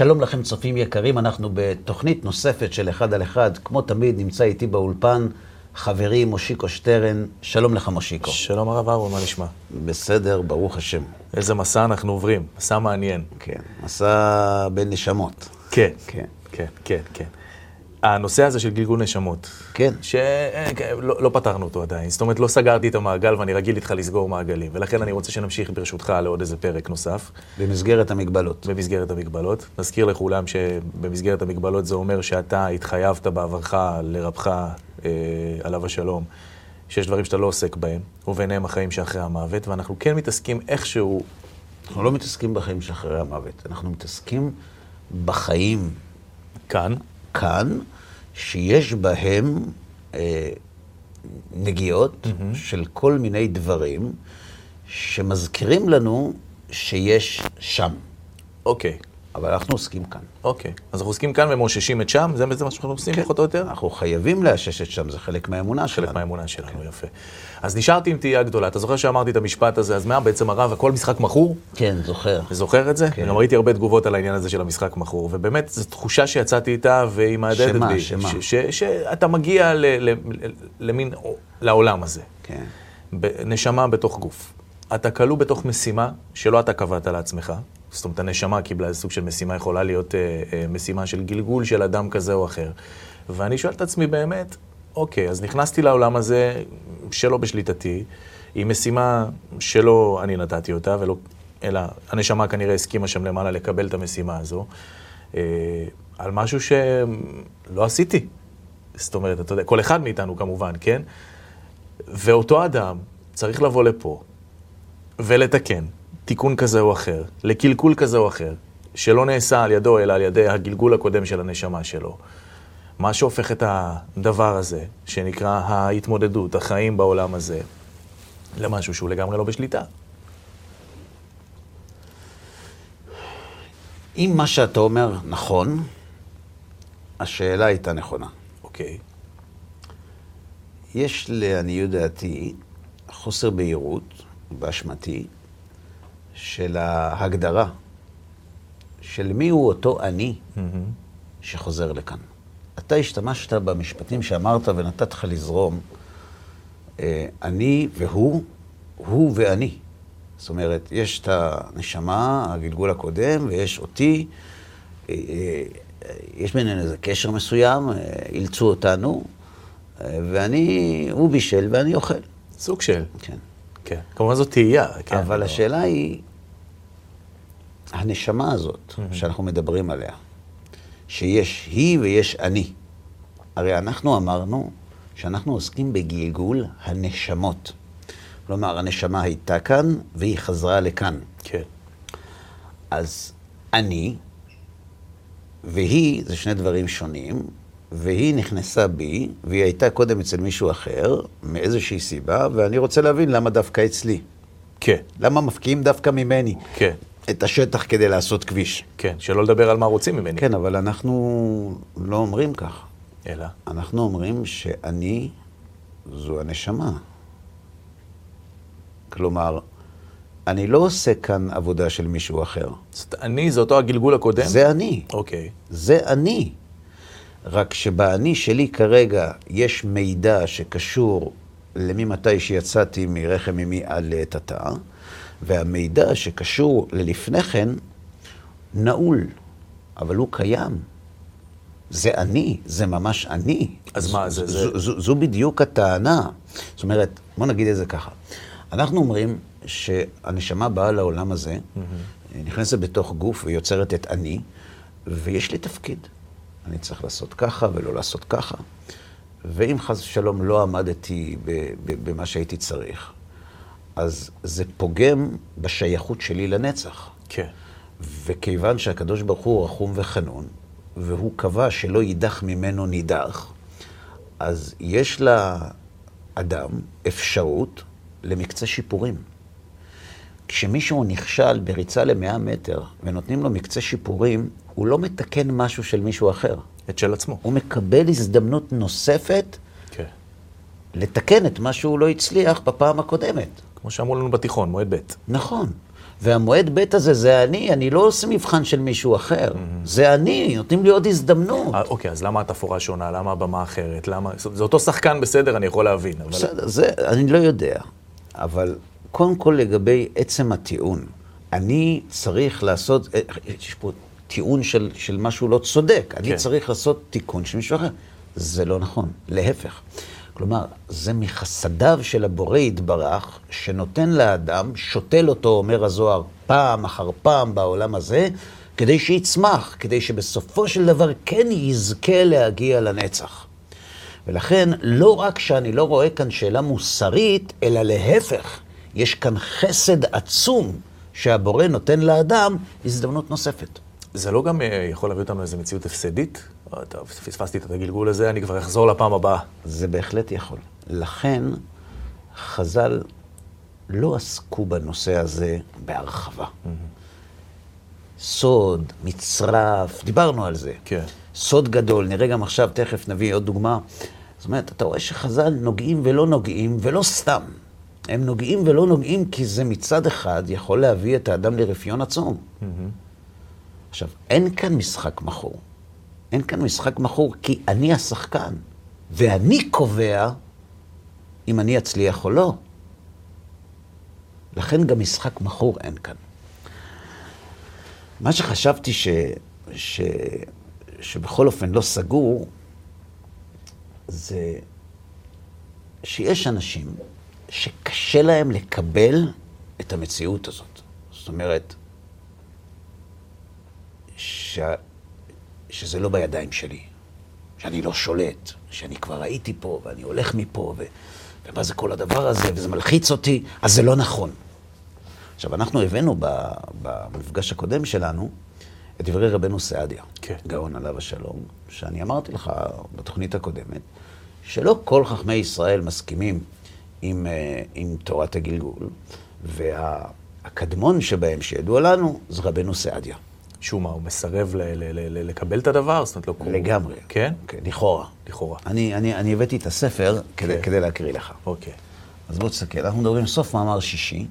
שלום לכם צופים יקרים, אנחנו בתוכנית נוספת של אחד על אחד. כמו תמיד נמצא איתי באולפן חברי מושיקו שטרן. שלום לך מושיקו. שלום הרב אהרון, מה נשמע? בסדר, ברוך השם. איזה מסע אנחנו עוברים, מסע מעניין. כן, מסע בין נשמות. כן, כן. כן, כן, כן. הנושא הזה של גלגול נשמות, כן. שלא לא פתרנו אותו עדיין, זאת אומרת לא סגרתי את המעגל ואני רגיל איתך לסגור מעגלים, ולכן אני רוצה שנמשיך ברשותך לעוד איזה פרק נוסף. במסגרת המגבלות. במסגרת המגבלות. נזכיר לכולם שבמסגרת המגבלות זה אומר שאתה התחייבת בעברך לרבך אה, עליו השלום, שיש דברים שאתה לא עוסק בהם, וביניהם החיים שאחרי המוות, ואנחנו כן מתעסקים איכשהו... אנחנו לא מתעסקים בחיים שאחרי המוות, אנחנו מתעסקים בחיים כאן. כאן, שיש בהם אה, נגיעות mm-hmm. של כל מיני דברים שמזכירים לנו שיש שם. אוקיי. אבל אנחנו עוסקים כאן. אוקיי. אז אנחנו עוסקים כאן ומאוששים את שם? זה, מה שאנחנו עושים, כן. פחות או יותר? אנחנו חייבים לאשש את שם, זה חלק מהאמונה שלנו. חלק מהאמונה שלנו, כן. יפה. אז נשארתי עם תהייה גדולה. אתה זוכר שאמרתי את המשפט הזה, אז מה בעצם הרב, הכל משחק מכור? כן, זוכר. זוכר את זה? כן. גם ראיתי הרבה תגובות על העניין הזה של המשחק מכור, ובאמת, זו תחושה שיצאתי איתה, והיא מהדהדת שמה, בי. שמה? ש- ש- שאתה מגיע למין, לעולם הזה. כן. ב- נשמה בתוך גוף. אתה כלוא בתוך משימה שלא אתה קבעת לעצמך. זאת אומרת, הנשמה קיבלה איזה סוג של משימה, יכולה להיות אה, אה, משימה של גלגול של אדם כזה או אחר. ואני שואל את עצמי באמת, אוקיי, אז נכנסתי לעולם הזה שלא בשליטתי, עם משימה שלא אני נתתי אותה, ולא, אלא הנשמה כנראה הסכימה שם למעלה לקבל את המשימה הזו, אה, על משהו שלא עשיתי. זאת אומרת, אתה יודע, כל אחד מאיתנו כמובן, כן? ואותו אדם צריך לבוא לפה ולתקן תיקון כזה או אחר, לקלקול כזה או אחר, שלא נעשה על ידו, אלא על ידי הגלגול הקודם של הנשמה שלו. מה שהופך את הדבר הזה, שנקרא ההתמודדות, החיים בעולם הזה, למשהו שהוא לגמרי לא בשליטה. אם מה שאתה אומר נכון, השאלה הייתה נכונה. אוקיי. יש לעניות דעתי חוסר בהירות, באשמתי, של ההגדרה של מיהו אותו אני שחוזר לכאן. אתה השתמשת במשפטים שאמרת ונתת לך לזרום, אה, אני והוא, הוא ואני. זאת אומרת, יש את הנשמה, הגלגול הקודם, ויש אותי, אה, אה, יש ביניהם איזה קשר מסוים, אילצו אותנו, ואני, הוא בישל ואני אוכל. סוג של. כן. כן. כמובן זאת תהייה. כן, אבל לא- השאלה היא, הנשמה הזאת שאנחנו מדברים עליה, שיש היא ויש אני. הרי אנחנו אמרנו שאנחנו עוסקים בגלגול הנשמות. כלומר, הנשמה הייתה כאן והיא חזרה לכאן. כן. אז אני והיא זה שני דברים שונים, והיא נכנסה בי, והיא הייתה קודם אצל מישהו אחר, מאיזושהי סיבה, ואני רוצה להבין למה דווקא אצלי. כן. למה מפקיעים דווקא ממני כן. את השטח כדי לעשות כביש? כן. שלא לדבר על מה רוצים ממני. כן, אבל אנחנו לא אומרים כך. אלא. אנחנו אומרים שאני זו הנשמה. כלומר, אני לא עושה כאן עבודה של מישהו אחר. זאת, אני זה אותו הגלגול הקודם? זה אני. אוקיי. זה אני. רק שבאני שלי כרגע יש מידע שקשור לממתי שיצאתי מרחם אמי עד לעת עתה, והמידע שקשור ללפני כן נעול, אבל הוא קיים. זה אני, זה ממש אני. אז מה, זה- זה- ז- ז- זו בדיוק הטענה. זאת אומרת, בוא נגיד את זה ככה. אנחנו אומרים שהנשמה באה לעולם הזה, נכנסת בתוך גוף ויוצרת את אני, ויש לי תפקיד. אני צריך לעשות ככה ולא לעשות ככה. ואם חס ושלום לא עמדתי במה שהייתי צריך, אז זה פוגם בשייכות שלי לנצח. כן. וכיוון שהקדוש ברוך הוא רחום וחנון, והוא קבע שלא יידח ממנו נידח, אז יש לאדם אפשרות למקצה שיפורים. כשמישהו נכשל בריצה למאה מטר ונותנים לו מקצה שיפורים, הוא לא מתקן משהו של מישהו אחר. את של עצמו. הוא מקבל הזדמנות נוספת כן. לתקן את מה שהוא לא הצליח בפעם הקודמת. כמו שאמרו לנו בתיכון, מועד ב'. נכון. והמועד ב' הזה זה אני, אני לא עושה מבחן של מישהו אחר. זה אני, נותנים לי עוד הזדמנות. אה, אוקיי, אז למה התפאורה שונה? למה הבמה אחרת? למה... זה אותו שחקן, בסדר, אני יכול להבין, אבל... בסדר, זה, אני לא יודע. אבל קודם כל לגבי עצם הטיעון, אני צריך לעשות, אה, יש פה טיעון של, של משהו לא צודק, אני כן. צריך לעשות תיקון של מישהו אחר. זה לא נכון, להפך. כלומר, זה מחסדיו של הבורא יתברך, שנותן לאדם, שותל אותו, אומר הזוהר, פעם אחר פעם בעולם הזה, כדי שיצמח, כדי שבסופו של דבר כן יזכה להגיע לנצח. ולכן, לא רק שאני לא רואה כאן שאלה מוסרית, אלא להפך, יש כאן חסד עצום שהבורא נותן לאדם הזדמנות נוספת. זה לא גם אה, יכול להביא אותנו לאיזו מציאות הפסדית? טוב, פספסתי את הגלגול הזה, אני כבר אחזור לפעם הבאה. זה בהחלט יכול. לכן, חז"ל לא עסקו בנושא הזה בהרחבה. סוד, מצרף, דיברנו על זה. כן. סוד גדול, נראה גם עכשיו, תכף נביא עוד דוגמה. זאת אומרת, אתה רואה שחז"ל נוגעים ולא נוגעים, ולא סתם. הם נוגעים ולא נוגעים כי זה מצד אחד יכול להביא את האדם לרפיון עצום. עכשיו, אין כאן משחק מכור. אין כאן משחק מכור כי אני השחקן, ואני קובע אם אני אצליח או לא. לכן גם משחק מכור אין כאן. מה שחשבתי ש, ש, שבכל אופן לא סגור, זה שיש אנשים שקשה להם לקבל את המציאות הזאת. זאת אומרת, ש... שזה לא בידיים שלי, שאני לא שולט, שאני כבר הייתי פה ואני הולך מפה, ו... ומה זה כל הדבר הזה, וזה מלחיץ אותי, אז זה לא נכון. עכשיו, אנחנו הבאנו ב... במפגש הקודם שלנו את דברי רבנו סעדיה, כן. גאון עליו השלום, שאני אמרתי לך בתוכנית הקודמת, שלא כל חכמי ישראל מסכימים עם, אה, עם תורת הגלגול, והקדמון שבהם שידוע לנו זה רבנו סעדיה. שהוא מה, הוא מסרב ל- ל- ל- לקבל את הדבר? זאת אומרת, לא... הוא- לגמרי. כן? כן, לכאורה. לכאורה. אני, אני, אני הבאתי את הספר כדי, כן. כדי להקריא לך. אוקיי. אז בוא תסתכל, אנחנו מדברים סוף מאמר שישי.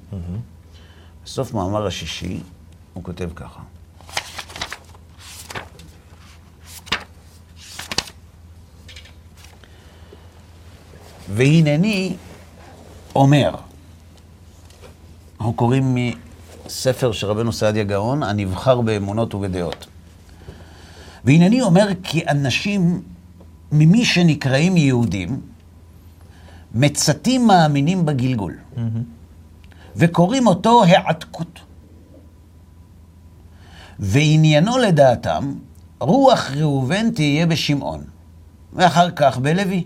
בסוף מאמר השישי הוא כותב ככה. והנני אומר, אנחנו קוראים מספר של רבנו סעדיה גאון, הנבחר באמונות ובדעות. והנני אומר כי אנשים ממי שנקראים יהודים, מצתים מאמינים בגלגול, וקוראים אותו העתקות. ועניינו לדעתם, רוח ראובן תהיה בשמעון, ואחר כך בלוי,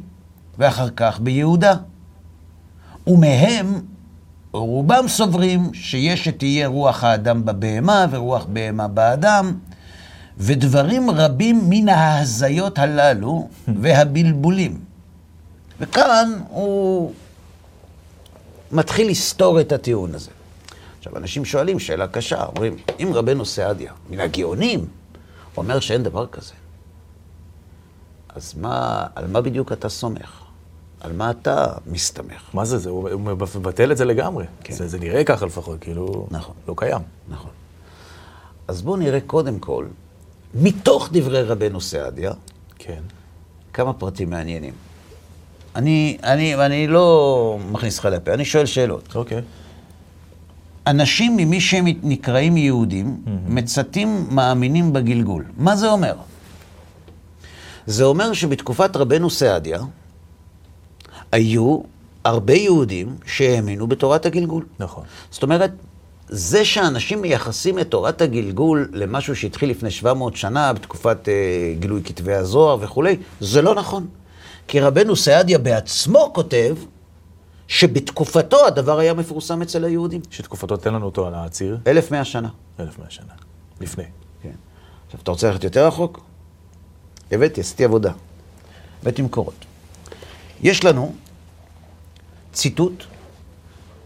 ואחר כך ביהודה. ומהם רובם סוברים שיש שתהיה רוח האדם בבהמה ורוח בהמה באדם, ודברים רבים מן ההזיות הללו והבלבולים. וכאן הוא מתחיל לסתור את הטיעון הזה. עכשיו, אנשים שואלים שאלה קשה, אומרים, אם רבנו סעדיה, מן הגאונים, אומר שאין דבר כזה, אז מה, על מה בדיוק אתה סומך? על מה אתה מסתמך? מה זה זה? הוא הוא מבטל את זה לגמרי. כן. זה, זה נראה ככה לפחות, כאילו... נכון. לא קיים. נכון. אז בואו נראה קודם כל, מתוך דברי רבנו סעדיה, כן. כמה פרטים מעניינים. אני, אני, ואני לא מכניס לך לפה, אני שואל שאלות. אוקיי. אנשים ממי שהם נקראים יהודים, מצתים מאמינים בגלגול. מה זה אומר? זה אומר שבתקופת רבנו סעדיה, היו הרבה יהודים שהאמינו בתורת הגלגול. נכון. זאת אומרת, זה שאנשים מייחסים את תורת הגלגול למשהו שהתחיל לפני 700 שנה, בתקופת אה, גילוי כתבי הזוהר וכולי, זה לא נכון. כי רבנו סעדיה בעצמו כותב שבתקופתו הדבר היה מפורסם אצל היהודים. שתקופתו, תן לנו אותו על הציר. 1100 שנה. אלף מאה שנה. לפני. כן. עכשיו, אתה רוצה ללכת יותר רחוק? הבאתי, עשיתי עבודה. הבאתי מקורות. יש לנו ציטוט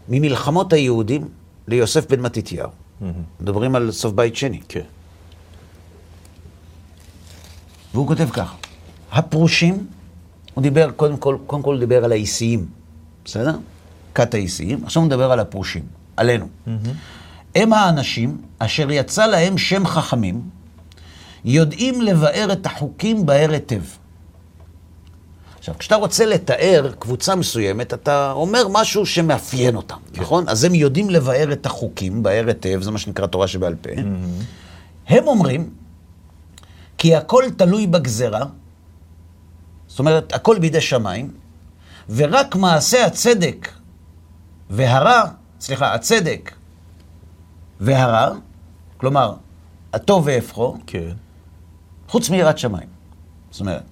ממלחמות היהודים ליוסף בן מתתיהו. מדברים על סוף בית שני. כן. והוא כותב ככה, הפרושים, הוא דיבר, קודם כל, קודם כל הוא דיבר על האיסיים, בסדר? כת האיסיים, עכשיו הוא מדבר על הפרושים, עלינו. הם האנשים אשר יצא להם שם חכמים, יודעים לבאר את החוקים באר היטב. עכשיו, כשאתה רוצה לתאר קבוצה מסוימת, אתה אומר משהו שמאפיין אותם, כן. נכון? אז הם יודעים לבאר את החוקים באר היטב, זה מה שנקרא תורה שבעל פה. Mm-hmm. הם אומרים, כי הכל תלוי בגזרה, זאת אומרת, הכל בידי שמיים, ורק מעשה הצדק והרע, סליחה, הצדק והרע, כלומר, הטוב והפכו, כן. חוץ מיראת שמיים. זאת אומרת,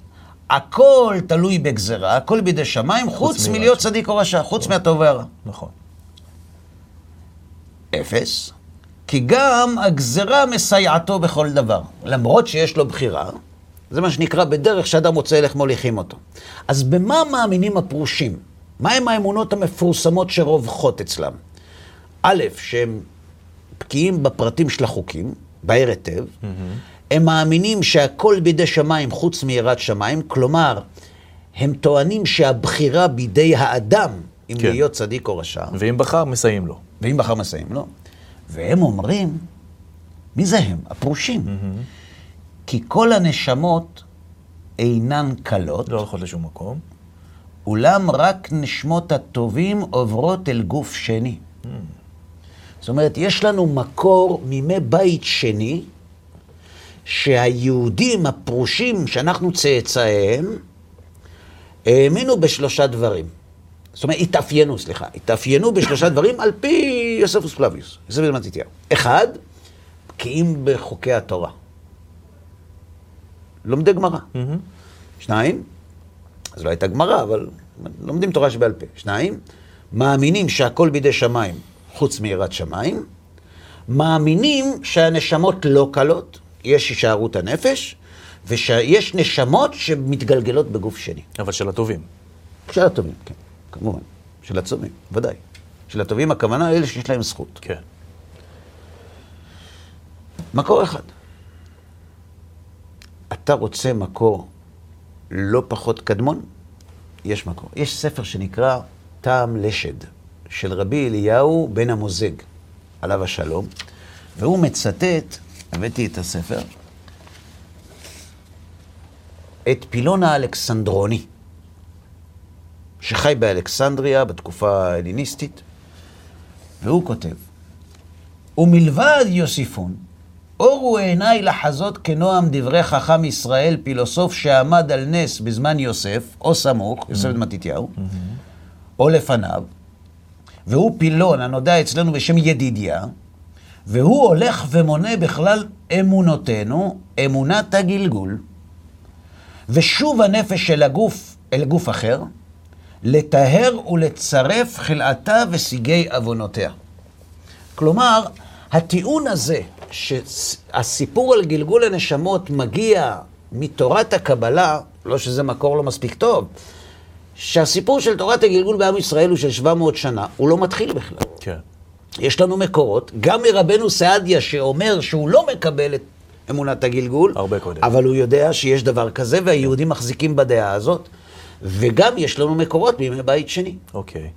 הכל תלוי בגזרה, הכל בידי שמיים, חוץ, חוץ מלהיות צדיק או רשע, חוץ נכון. מהטוב והרע. נכון. אפס, כי גם הגזרה מסייעתו בכל דבר. למרות שיש לו בחירה, זה מה שנקרא בדרך שאדם מוצא איך מוליכים אותו. אז במה מאמינים הפרושים? מהם האמונות המפורסמות שרווחות אצלם? א', שהם בקיאים בפרטים של החוקים, בהר היטב, mm-hmm. הם מאמינים שהכל בידי שמיים חוץ מיראת שמיים, כלומר, הם טוענים שהבחירה בידי האדם, אם כן. להיות צדיק או רשע. ואם בחר, מסייעים לו. ואם בחר, מסייעים לו. והם אומרים, מי זה הם? הפרושים. Mm-hmm. כי כל הנשמות אינן קלות. לא הולכות לשום מקום. אולם רק נשמות הטובים עוברות אל גוף שני. Mm. זאת אומרת, יש לנו מקור מימי בית שני, שהיהודים הפרושים, שאנחנו צאצאיהם, האמינו בשלושה דברים. זאת אומרת, התאפיינו, סליחה, התאפיינו בשלושה דברים על פי יוספוס פלביוס, יוסף בן מתתיהו. אחד, בקיאים בחוקי התורה. לומדי גמרא. Mm-hmm. שניים, אז לא הייתה גמרא, אבל לומדים תורה שבעל פה. שניים, מאמינים שהכל בידי שמיים, חוץ מיראת שמיים. מאמינים שהנשמות לא קלות, יש הישארות הנפש, ושיש נשמות שמתגלגלות בגוף שני. אבל של הטובים. של הטובים, כן, כמובן. של הצומים, ודאי. של הטובים הכוונה אלה שיש להם זכות. כן. מקור אחד. אתה רוצה מקור לא פחות קדמון? יש מקור. יש ספר שנקרא טעם לשד, של רבי אליהו בן המוזג, עליו השלום, והוא מצטט, הבאתי את הספר, את פילון האלכסנדרוני, שחי באלכסנדריה בתקופה ההליניסטית, והוא כותב, ומלבד יוסיפון, אורו עיניי לחזות כנועם דברי חכם ישראל, פילוסוף שעמד על נס בזמן יוסף, או סמוך, יוסף בן מתתיהו, או לפניו, והוא פילון הנודע אצלנו בשם ידידיה, והוא הולך ומונה בכלל אמונותינו, אמונת הגלגול, ושוב הנפש של הגוף אל גוף אחר, לטהר ולצרף חלאתה וסיגי עוונותיה. כלומר, הטיעון הזה, שהסיפור על גלגול הנשמות מגיע מתורת הקבלה, לא שזה מקור לא מספיק טוב, שהסיפור של תורת הגלגול בעם ישראל הוא של 700 שנה, הוא לא מתחיל בכלל. כן. יש לנו מקורות, גם מרבנו סעדיה שאומר שהוא לא מקבל את אמונת הגלגול, הרבה קודם. אבל הוא יודע שיש דבר כזה, והיהודים מחזיקים בדעה הזאת, וגם יש לנו מקורות בימי בית שני. אוקיי.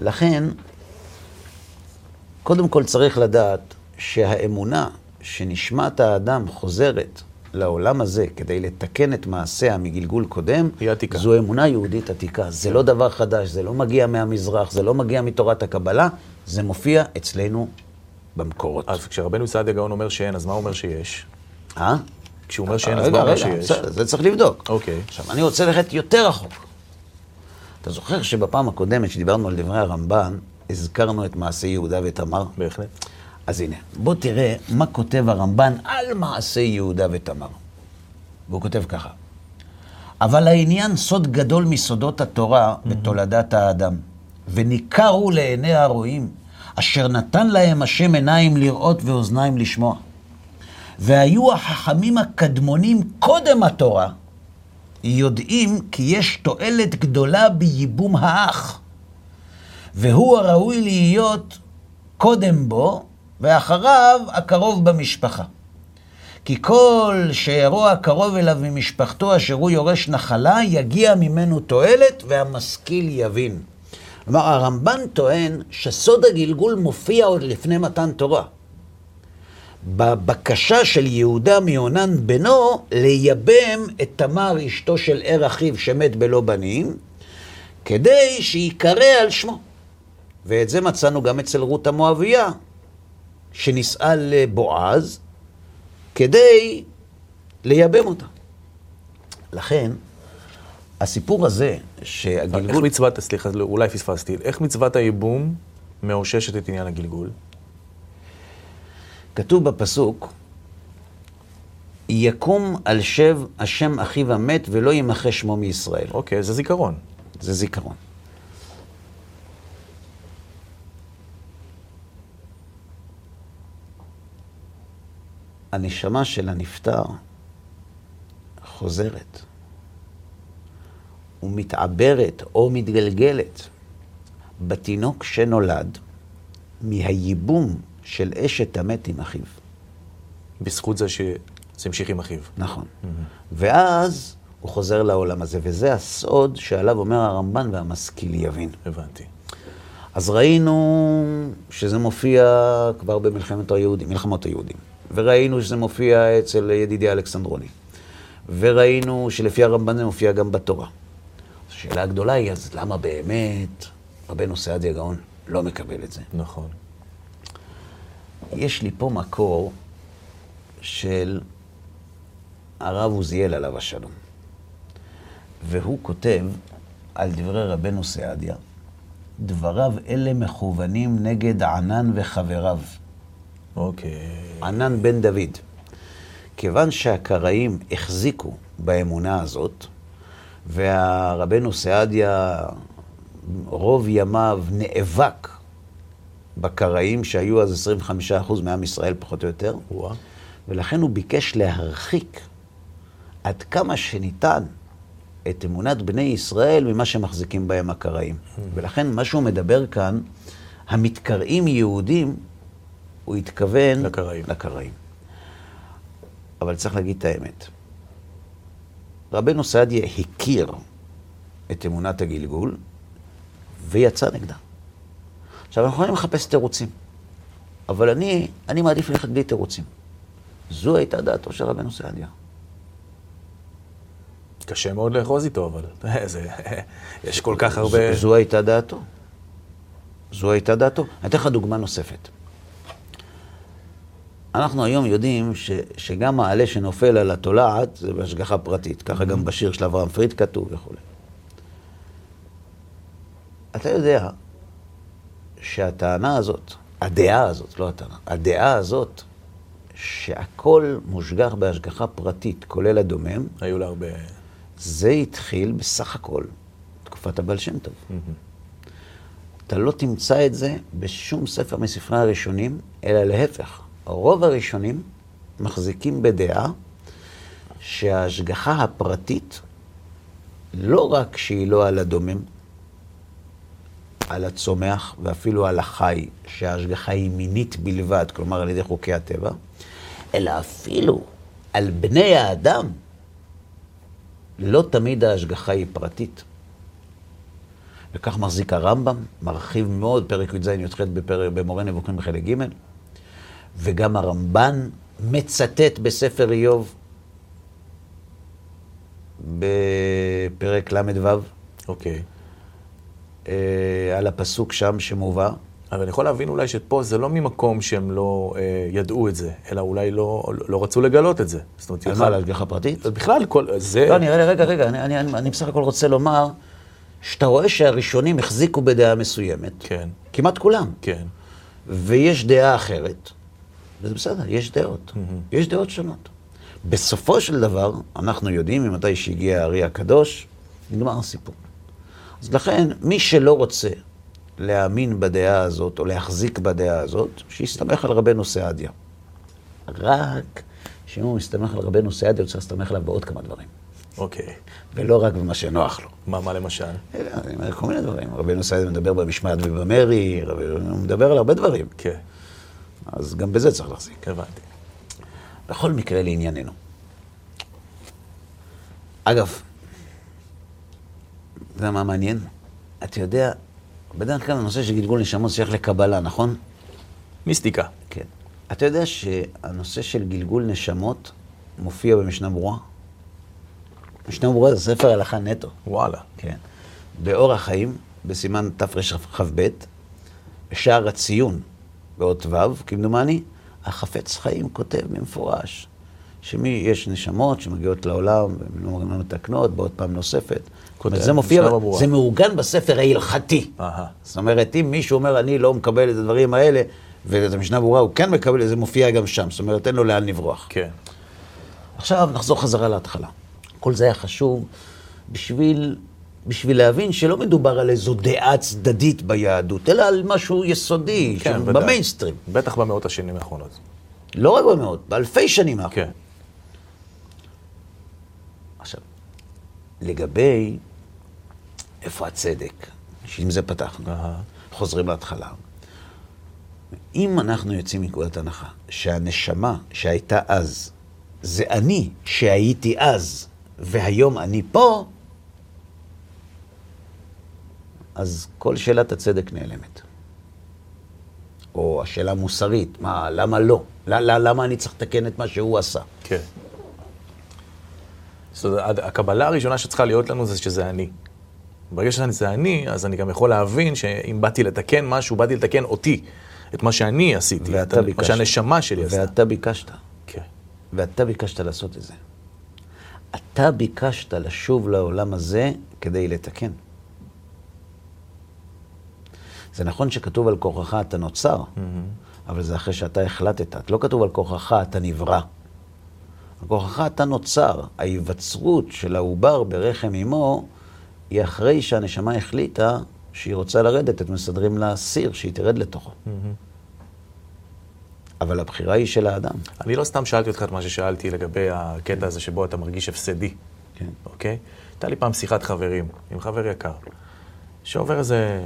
לכן, קודם כל צריך לדעת שהאמונה שנשמת האדם חוזרת לעולם הזה כדי לתקן את מעשיה מגלגול קודם, היא עתיקה. זו אמונה יהודית עתיקה. זה לא דבר חדש, זה לא מגיע מהמזרח, זה לא מגיע מתורת הקבלה, זה מופיע אצלנו במקורות. אז כשרבנו סעדיה גאון אומר שאין, אז מה הוא אומר שיש? אה? כשהוא אומר שאין, אז מה הוא אומר שיש? זה צריך לבדוק. אוקיי. עכשיו, אני רוצה ללכת יותר רחוק. אתה זוכר שבפעם הקודמת שדיברנו על דברי הרמב"ן, הזכרנו את מעשה יהודה ותמר? בהחלט. אז הנה, בוא תראה מה כותב הרמב"ן על מעשה יהודה ותמר. והוא כותב ככה: אבל העניין סוד גדול מסודות התורה בתולדת האדם, וניכר הוא לעיני הרועים, אשר נתן להם השם עיניים לראות ואוזניים לשמוע. והיו החכמים הקדמונים קודם התורה, יודעים כי יש תועלת גדולה בייבום האח, והוא הראוי להיות קודם בו, ואחריו הקרוב במשפחה. כי כל שירוע הקרוב אליו ממשפחתו אשר הוא יורש נחלה, יגיע ממנו תועלת והמשכיל יבין. כלומר, הרמב"ן טוען שסוד הגלגול מופיע עוד לפני מתן תורה. בבקשה של יהודה מיונן בנו לייבם את תמר אשתו של ער אחיו שמת בלא בנים, כדי שייקרא על שמו. ואת זה מצאנו גם אצל רות המואביה, שנישאה לבועז, כדי לייבם אותה. לכן, הסיפור הזה, שהגלגול... איך מצוות, סליחה, אולי פספסתי, איך מצוות הייבום מאוששת את עניין הגלגול? כתוב בפסוק, יקום על שב השם אחיו המת ולא ימחה שמו מישראל. אוקיי, זה זיכרון. זה זיכרון. הנשמה של הנפטר חוזרת ומתעברת או מתגלגלת בתינוק שנולד מהייבום של אשת המת עם אחיו. בזכות זה שזה המשיך עם אחיו. נכון. Mm-hmm. ואז הוא חוזר לעולם הזה, וזה הסוד שעליו אומר הרמב"ן והמשכיל יבין. הבנתי. אז ראינו שזה מופיע כבר במלחמת היהודים, מלחמות היהודים. וראינו שזה מופיע אצל ידידי אלכסנדרוני. וראינו שלפי הרמב"ן זה מופיע גם בתורה. השאלה הגדולה היא, אז למה באמת רבנו סעדיה גאון לא מקבל את זה? נכון. יש לי פה מקור של הרב עוזיאל עליו השלום. והוא כותב על דברי רבנו סעדיה, דבריו אלה מכוונים נגד ענן וחבריו. אוקיי. ענן בן דוד. כיוון שהקראים החזיקו באמונה הזאת, והרבנו סעדיה רוב ימיו נאבק בקראים שהיו אז 25% מעם ישראל פחות או יותר, וואה. ולכן הוא ביקש להרחיק עד כמה שניתן את אמונת בני ישראל ממה שמחזיקים בהם הקראים. ולכן מה שהוא מדבר כאן, המתקראים יהודים, הוא התכוון לקראים. לקראים. אבל צריך להגיד את האמת. רבנו סעדיה הכיר את אמונת הגלגול ויצא נגדה. עכשיו, אנחנו יכולים לחפש תירוצים, אבל אני, אני מעדיף ללכת בלי תירוצים. זו הייתה דעתו של רבנו סעדיה. קשה מאוד לאחוז איתו, אבל זה, יש כל כך הרבה... זו, זו הייתה דעתו. זו הייתה דעתו. אני אתן לך דוגמה נוספת. אנחנו היום יודעים ש, שגם העלה שנופל על התולעת זה בהשגחה פרטית. ככה גם בשיר של אברהם פריד כתוב וכולי. אתה יודע שהטענה הזאת, הדעה הזאת, לא הטענה, הדעה הזאת, שהכל מושגח בהשגחה פרטית, כולל הדומם, היו לה הרבה... זה התחיל בסך הכל תקופת הבעל שם טוב. אתה לא תמצא את זה בשום ספר מספרי הראשונים, אלא להפך. רוב הראשונים מחזיקים בדעה שההשגחה הפרטית, לא רק שהיא לא על הדומם, על הצומח ואפילו על החי, שההשגחה היא מינית בלבד, כלומר על ידי חוקי הטבע, אלא אפילו על בני האדם, לא תמיד ההשגחה היא פרטית. וכך מחזיק הרמב"ם, מרחיב מאוד פרק י"ז י"ח במורה נבוכים בחלק ג', וגם הרמב"ן מצטט בספר איוב בפרק ל"ו, אוקיי. אה, על הפסוק שם שמובא. אבל אני יכול להבין אולי שפה זה לא ממקום שהם לא אה, ידעו את זה, אלא אולי לא, לא רצו לגלות את זה. זאת אומרת, על מה, על השגחה פרטית? בכלל, כל, זה... לא, לי, רגע, רגע, אני, אני, אני, אני בסך הכל רוצה לומר שאתה רואה שהראשונים החזיקו בדעה מסוימת, כן, כמעט כולם, כן. ויש דעה אחרת, וזה בסדר, יש דעות, יש דעות שונות. בסופו של דבר, אנחנו יודעים ממתי שהגיע הארי הקדוש, נגמר הסיפור. אז לכן, מי שלא רוצה להאמין בדעה הזאת, או להחזיק בדעה הזאת, שיסתמך על רבנו סעדיה. רק שאם הוא מסתמך על רבנו סעדיה, הוא צריך להסתמך עליו בעוד כמה דברים. אוקיי. ולא רק במה שנוח לו. מה, מה למשל? כל מיני דברים. רבנו סעדיה מדבר במשמעת ובמרי, הוא מדבר על הרבה דברים. כן, אז גם בזה צריך להחזיק. הבנתי. בכל מקרה, לענייננו. אגב, אתה יודע מה מעניין? אתה יודע, בדרך כלל הנושא של גלגול נשמות שייך לקבלה, נכון? מיסטיקה. כן. אתה יודע שהנושא של גלגול נשמות מופיע במשנה ברורה? משנה ברורה זה ספר הלכה נטו. וואלה. כן. באור החיים, בסימן תרכ"ב, בשער הציון, באות ו', כמדומני, החפץ חיים כותב במפורש, שמי, יש נשמות שמגיעות לעולם, והן לא מתקנות, בעוד פעם נוספת. כותב, זה מופיע. זה מעוגן בספר ההלכתי. זאת אומרת, אם מישהו אומר, אני לא מקבל את הדברים האלה, ואת המשנה ברורה הוא כן מקבל, זה מופיע גם שם. זאת אומרת, אין לו לאן לברוח. כן. עכשיו נחזור חזרה להתחלה. כל זה היה חשוב בשביל, בשביל להבין שלא מדובר על איזו דעה צדדית ביהדות, אלא על משהו יסודי, כן, שהוא. במיינסטרים. בטח במאות השנים האחרונות. לא רק במאות, באלפי שנים האחרונות. כן. עכשיו, לגבי איפה הצדק, שעם זה פתחנו, אהה. חוזרים להתחלה. אם אנחנו יוצאים מנקודת הנחה שהנשמה שהייתה אז, זה אני שהייתי אז, והיום אני פה, אז כל שאלת הצדק נעלמת. או השאלה המוסרית, מה, למה לא? למה אני צריך לתקן את מה שהוא עשה? כן. זאת אומרת, הקבלה הראשונה שצריכה להיות לנו זה שזה אני. ברגע שזה אני, אז אני גם יכול להבין שאם באתי לתקן משהו, באתי לתקן אותי, את מה שאני עשיתי, את ואתה מה ביקשת. שהנשמה שלי עשתה. ואתה ביקשת. כן. ואתה ביקשת לעשות את זה. אתה ביקשת לשוב לעולם הזה כדי לתקן. זה נכון שכתוב על כורחך אתה נוצר, אבל זה אחרי שאתה החלטת. לא כתוב על כורחך אתה נברא. על כורחך אתה נוצר. ההיווצרות של העובר ברחם אמו היא אחרי שהנשמה החליטה שהיא רוצה לרדת, את מסדרים לה סיר שהיא תרד לתוכו. אבל הבחירה היא של האדם. אני לא סתם שאלתי אותך את מה ששאלתי לגבי הקטע הזה שבו אתה מרגיש הפסדי, כן. אוקיי? הייתה לי פעם שיחת חברים עם חבר יקר, שעובר איזה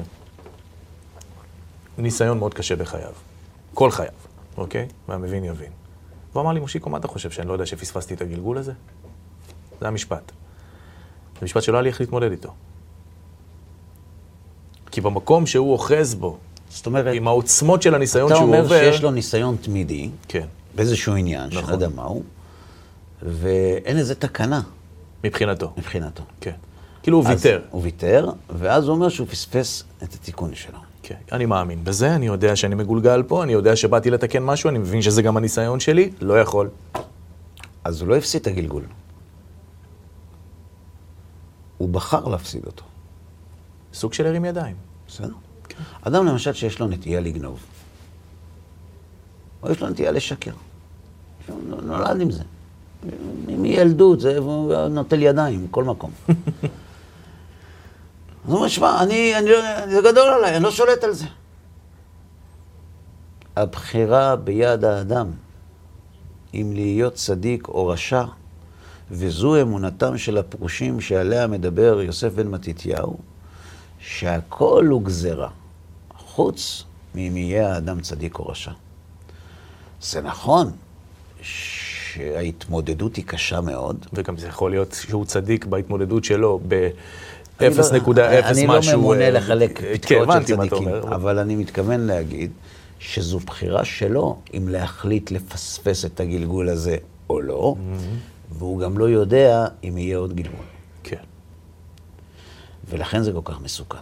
ניסיון מאוד קשה בחייו. כל חייו, אוקיי? והמבין יבין. והוא אמר לי, מושיקו, מה אתה חושב, שאני לא יודע שפספסתי את הגלגול הזה? זה המשפט. זה משפט שלא היה לי איך להתמודד איתו. כי במקום שהוא אוחז בו, זאת אומרת, עם העוצמות של הניסיון אתה שהוא אומר עובר... שיש לו ניסיון תמידי, כן, באיזשהו עניין, שאני נכון. לא יודע מהו, ואין איזה תקנה מבחינתו. מבחינתו. כן. כאילו הוא ויתר. הוא ויתר, ואז הוא אומר שהוא פספס את התיקון שלו. כן, אני מאמין בזה, אני יודע שאני מגולגל פה, אני יודע שבאתי לתקן משהו, אני מבין שזה גם הניסיון שלי, לא יכול. אז הוא לא הפסיד את הגלגול. הוא בחר להפסיד אותו. סוג של הרים ידיים. בסדר? אדם למשל שיש לו נטייה לגנוב, או יש לו נטייה לשקר. נולד עם זה. מילדות, זה נוטל ידיים, בכל מקום. אז הוא אומר, שמע, אני, אני, לא- זה גדול עליי, אני לא שולט על זה. הבחירה ביד האדם, אם להיות צדיק או רשע, וזו אמונתם של הפרושים שעליה מדבר יוסף בן מתתיהו, שהכל הוא גזרה, חוץ מאם יהיה האדם צדיק או רשע. זה נכון שההתמודדות היא קשה מאוד. וגם זה יכול להיות שהוא צדיק בהתמודדות שלו ב-0.0 אני לא- משהו. אני לא ממונה אה, לחלק כן, פתקאות של מה אתה צדיקים. אבל אני מתכוון להגיד שזו בחירה שלו אם להחליט לפספס את הגלגול הזה או לא, Mm-hmm. והוא גם לא יודע אם יהיה עוד גלגול. כן. ולכן זה כל כך מסוכן.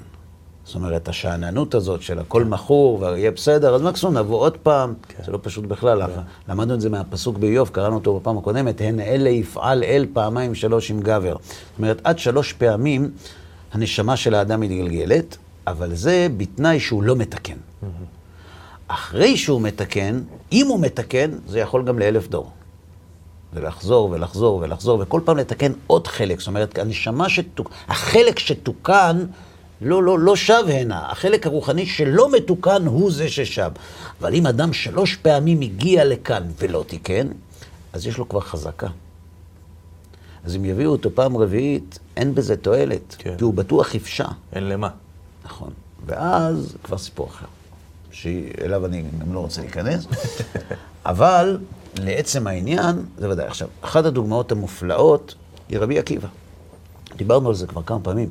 זאת אומרת, השאננות הזאת של הכל מכור ויהיה בסדר, אז מקסימום נבוא עוד פעם, כן. זה לא פשוט בכלל. למדנו את זה מהפסוק באיוב, קראנו אותו בפעם הקודמת, הן אלה יפעל אל פעמיים שלוש עם גבר. זאת אומרת, עד שלוש פעמים הנשמה של האדם מתגלגלת, אבל זה בתנאי שהוא לא מתקן. אחרי שהוא מתקן, אם הוא מתקן, זה יכול גם לאלף דור. ולחזור ולחזור ולחזור, וכל פעם לתקן עוד חלק. זאת אומרת, הנשמה שתוק... החלק שתוקן לא, לא, לא שב הנה. החלק הרוחני שלא מתוקן הוא זה ששב. אבל אם אדם שלוש פעמים הגיע לכאן ולא תיקן, אז יש לו כבר חזקה. אז אם יביאו אותו פעם רביעית, אין בזה תועלת. כן. כי הוא בטוח יפשע. אין למה. נכון. ואז כבר סיפור אחר, שאליו אני גם לא רוצה להיכנס. אבל לעצם העניין, זה ודאי. עכשיו, אחת הדוגמאות המופלאות היא רבי עקיבא. דיברנו על זה כבר כמה פעמים.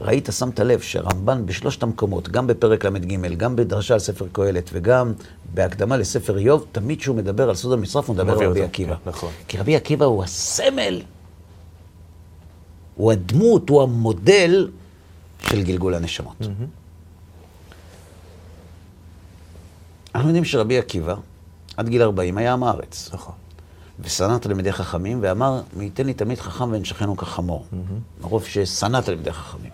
ראית, שמת לב, שרמב"ן בשלושת המקומות, גם בפרק ל"ג, גם בדרשה על ספר קהלת וגם בהקדמה לספר איוב, תמיד כשהוא מדבר על סוד המצרף, הוא מדבר על רבי עקיבא. כן, נכון. כי רבי עקיבא הוא הסמל, הוא הדמות, הוא המודל של גלגול הנשמות. אנחנו יודעים שרבי עקיבא, עד גיל 40, היה עם הארץ. נכון. ושנא תלמידי חכמים, ואמר, מי ייתן לי תלמיד חכם ונשכנו כחמור. מרוב ששנא תלמידי חכמים.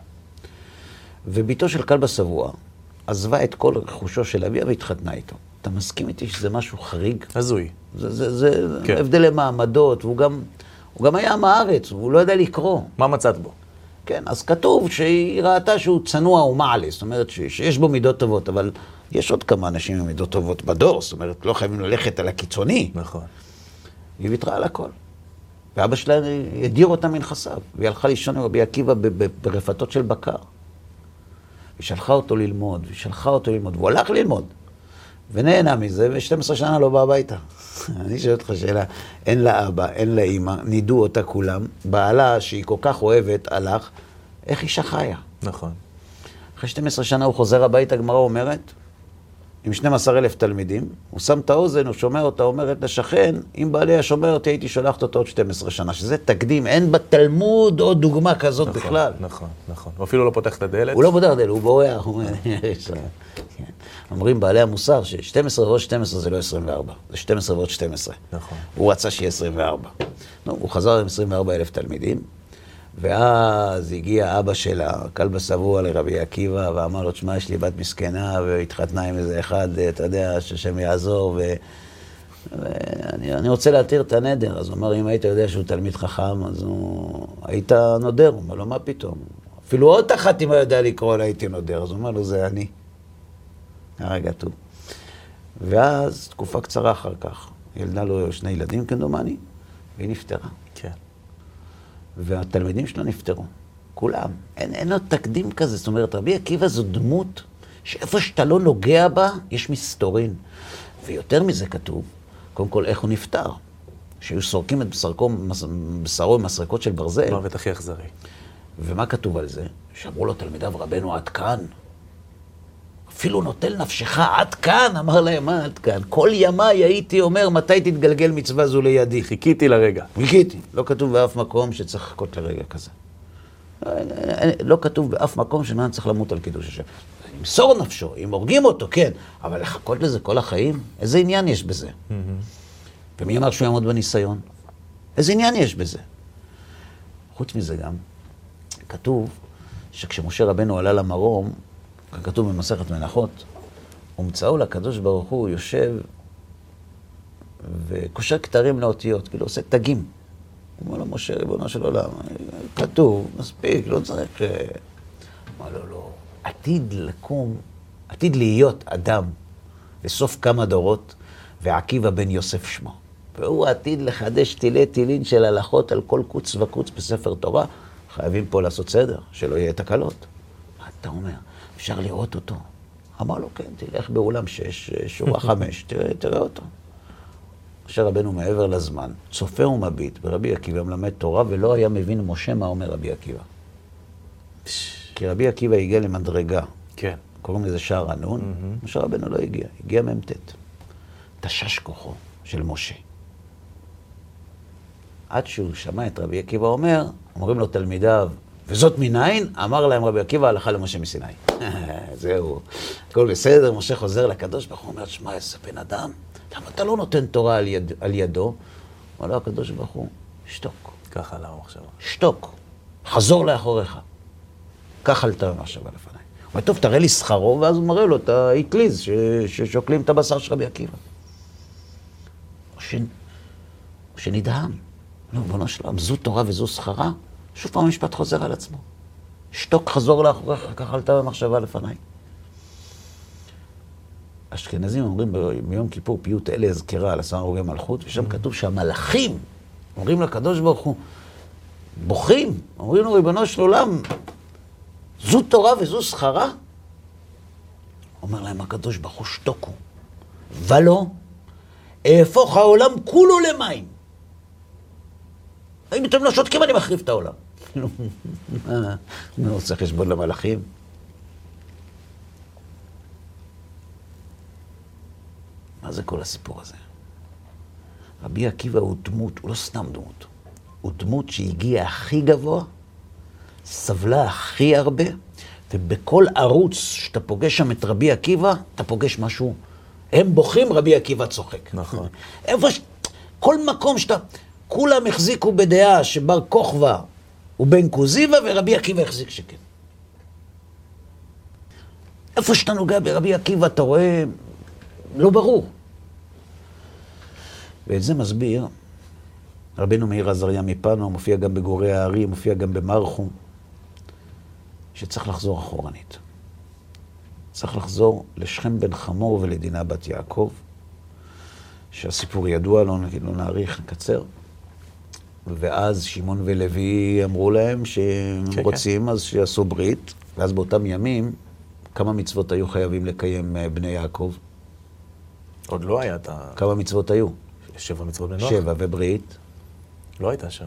ובתו של כלבא שבוע עזבה את כל רכושו של אביה והתחתנה איתו. אתה מסכים איתי שזה משהו חריג? הזוי. זה, זה, זה כן. הבדלי מעמדות, והוא גם, הוא גם היה עם הארץ, והוא לא ידע לקרוא. מה מצאת בו? כן, אז כתוב שהיא ראתה שהוא צנוע ומעלה, זאת אומרת ש, שיש בו מידות טובות, אבל יש עוד כמה אנשים עם מידות טובות בדור, זאת אומרת, לא חייבים ללכת על הקיצוני. נכון. היא ויתרה על הכל. ואבא שלה הדיר אותה מנכסיו, והיא הלכה לישון עם רבי עקיבא ברפתות של בקר. היא שלחה אותו ללמוד, והיא שלחה אותו ללמוד, והוא הלך ללמוד. ונהנה מזה, ו-12 שנה לא בא הביתה. אני שואל אותך שאלה, אין לה אבא, אין לה אימא, נידו אותה כולם, בעלה, שהיא כל כך אוהבת, הלך, איך אישה חיה? נכון. אחרי 12 שנה הוא חוזר הביתה, הגמרא אומרת, עם 12 אלף תלמידים, הוא שם את האוזן, הוא שומע אותה, אומרת לשכן, אם בעלי היה שומע אותי, הייתי שולחת אותו עוד 12 שנה, שזה תקדים, אין בתלמוד עוד דוגמה כזאת נכון, בכלל. נכון, נכון. הוא אפילו לא פותח את הדלת. הוא לא בודק דל, הוא בורח, הוא. כן. אומרים בעלי המוסר ש-12 ועוד 12 זה לא 24, זה 12 ועוד 12. נכון. הוא רצה שיהיה 24. נו, הוא חזר עם 24 אלף תלמידים, ואז הגיע אבא שלה, כלבא שבוע לרבי עקיבא, ואמר לו, תשמע, יש לי בת מסכנה, והתחתנה עם איזה אחד, אתה יודע, שהשם יעזור, ו... ואני אני רוצה להתיר את הנדר. אז הוא אמר, אם היית יודע שהוא תלמיד חכם, אז הוא... היית נודר. הוא אומר לו, מה פתאום? אפילו עוד אחת, אם הוא יודע לקרוא לה, הייתי נודר. אז הוא אומר לו, זה אני. הרגע טוב. ואז, תקופה קצרה אחר כך, ילדה לו שני ילדים כמדומני, והיא נפטרה. והתלמידים שלה נפטרו. כולם. אין, אין לו תקדים כזה. זאת אומרת, רבי עקיבא זו דמות שאיפה שאתה לא נוגע בה, יש מסתורין. ויותר מזה כתוב, קודם כל, איך הוא נפטר. שהיו סורקים את בשרו, מס- בשרו עם מסרקות של ברזל. מוות הכי אכזרי. ומה כתוב על זה? שאמרו לו תלמידיו, רבנו, עד כאן. אפילו נוטל נפשך עד כאן, אמר להם, מה עד כאן? כל ימיי הייתי אומר, מתי תתגלגל מצווה זו לידי? חיכיתי לרגע. חיכיתי. לא כתוב באף מקום שצריך לחכות לרגע כזה. לא כתוב באף מקום שנען צריך למות על קידוש השם. למסור נפשו, אם הורגים אותו, כן, אבל לחכות לזה כל החיים? איזה עניין יש בזה? ומי אמר שהוא יעמוד בניסיון? איזה עניין יש בזה? חוץ מזה גם, כתוב שכשמשה רבנו עלה למרום, כתוב במסכת מנחות, ומצאו לקדוש ברוך הוא יושב וקושר כתרים לאותיות, כאילו עושה תגים. הוא אומר לו, משה, ריבונו של עולם, כתוב, מספיק, לא צריך... אה." אמר לו, לא, עתיד לקום, עתיד להיות אדם בסוף כמה דורות, ועקיבא בן יוסף שמו. והוא עתיד לחדש תילי תילין של הלכות על כל קוץ וקוץ בספר תורה. חייבים פה לעשות סדר, שלא יהיה תקלות. מה אתה אומר? אפשר לראות אותו. אמר לו, כן, תלך באולם שש, שורה חמש, תראה, תראה אותו. משה רבנו מעבר לזמן, צופה ומביט ברבי עקיבא מלמד תורה, ולא היה מבין משה מה אומר רבי עקיבא. כי רבי עקיבא הגיע למדרגה, כן. קוראים לזה שער הנון, משה רבנו לא הגיע, הגיע מ"ט. תשש כוחו של משה. עד שהוא שמע את רבי עקיבא אומר, אומרים לו תלמידיו, וזאת מניין? אמר להם רבי עקיבא, הלכה למשה מסיני. זהו, הכל בסדר, משה חוזר לקדוש ברוך הוא אומר, שמע, איזה בן אדם, למה אתה לא נותן תורה על, יד, על ידו? אמר לו הקדוש ברוך הוא, שתוק, ככה עלה המחשבה. שתוק, חזור לאחוריך. כך עלתה המחשבה לפניי. הוא אומר, טוב, תראה לי שכרו, ואז הוא מראה לו את האטליז ש- ששוקלים את הבשר של רבי עקיבא. או ש- או שנדהם. לא, ריבונו של עולם, זו תורה וזו שכרה? שוב פעם המשפט חוזר על עצמו. שתוק, חזור לאחוריך, כך עלתה במחשבה לפניי. אשכנזים אומרים ביום כיפור פיוט אלה אזכרה על עשרה הרוגי מלכות, ושם כתוב שהמלאכים אומרים לקדוש ברוך הוא, בוכים, אומרים לו, ריבונו של עולם, זו תורה וזו שכרה? אומר להם הקדוש ברוך הוא, שתוקו. ולא, אהפוך העולם כולו למים. אם אתם לא שותקים, אני מחריב את העולם. מה, מי רוצה חשבון למלאכים? מה זה כל הסיפור הזה? רבי עקיבא הוא דמות, הוא לא סתם דמות. הוא דמות שהגיעה הכי גבוה, סבלה הכי הרבה, ובכל ערוץ שאתה פוגש שם את רבי עקיבא, אתה פוגש משהו. הם בוכים, רבי עקיבא צוחק. נכון. איפה ש... כל מקום שאתה... כולם החזיקו בדעה שבר כוכבא הוא בן כוזיבא, ורבי עקיבא החזיק שכן. איפה שאתה נוגע ברבי עקיבא, אתה רואה... לא ברור. ואת זה מסביר רבנו מאיר עזריה מפנו, מופיע גם בגורי הערים, מופיע גם במרחום, שצריך לחזור אחורנית. צריך לחזור לשכם בן חמור ולדינה בת יעקב, שהסיפור ידוע, לא, לא נאריך, נקצר. ואז שמעון ולוי אמרו להם שהם כן, כן. רוצים, כן. אז שיעשו ברית, ואז באותם ימים, כמה מצוות היו חייבים לקיים אה, בני יעקב? עוד לא היה את ה... כמה מצוות היו? שבע מצוות בני נוח. שבע, וברית? לא הייתה שם.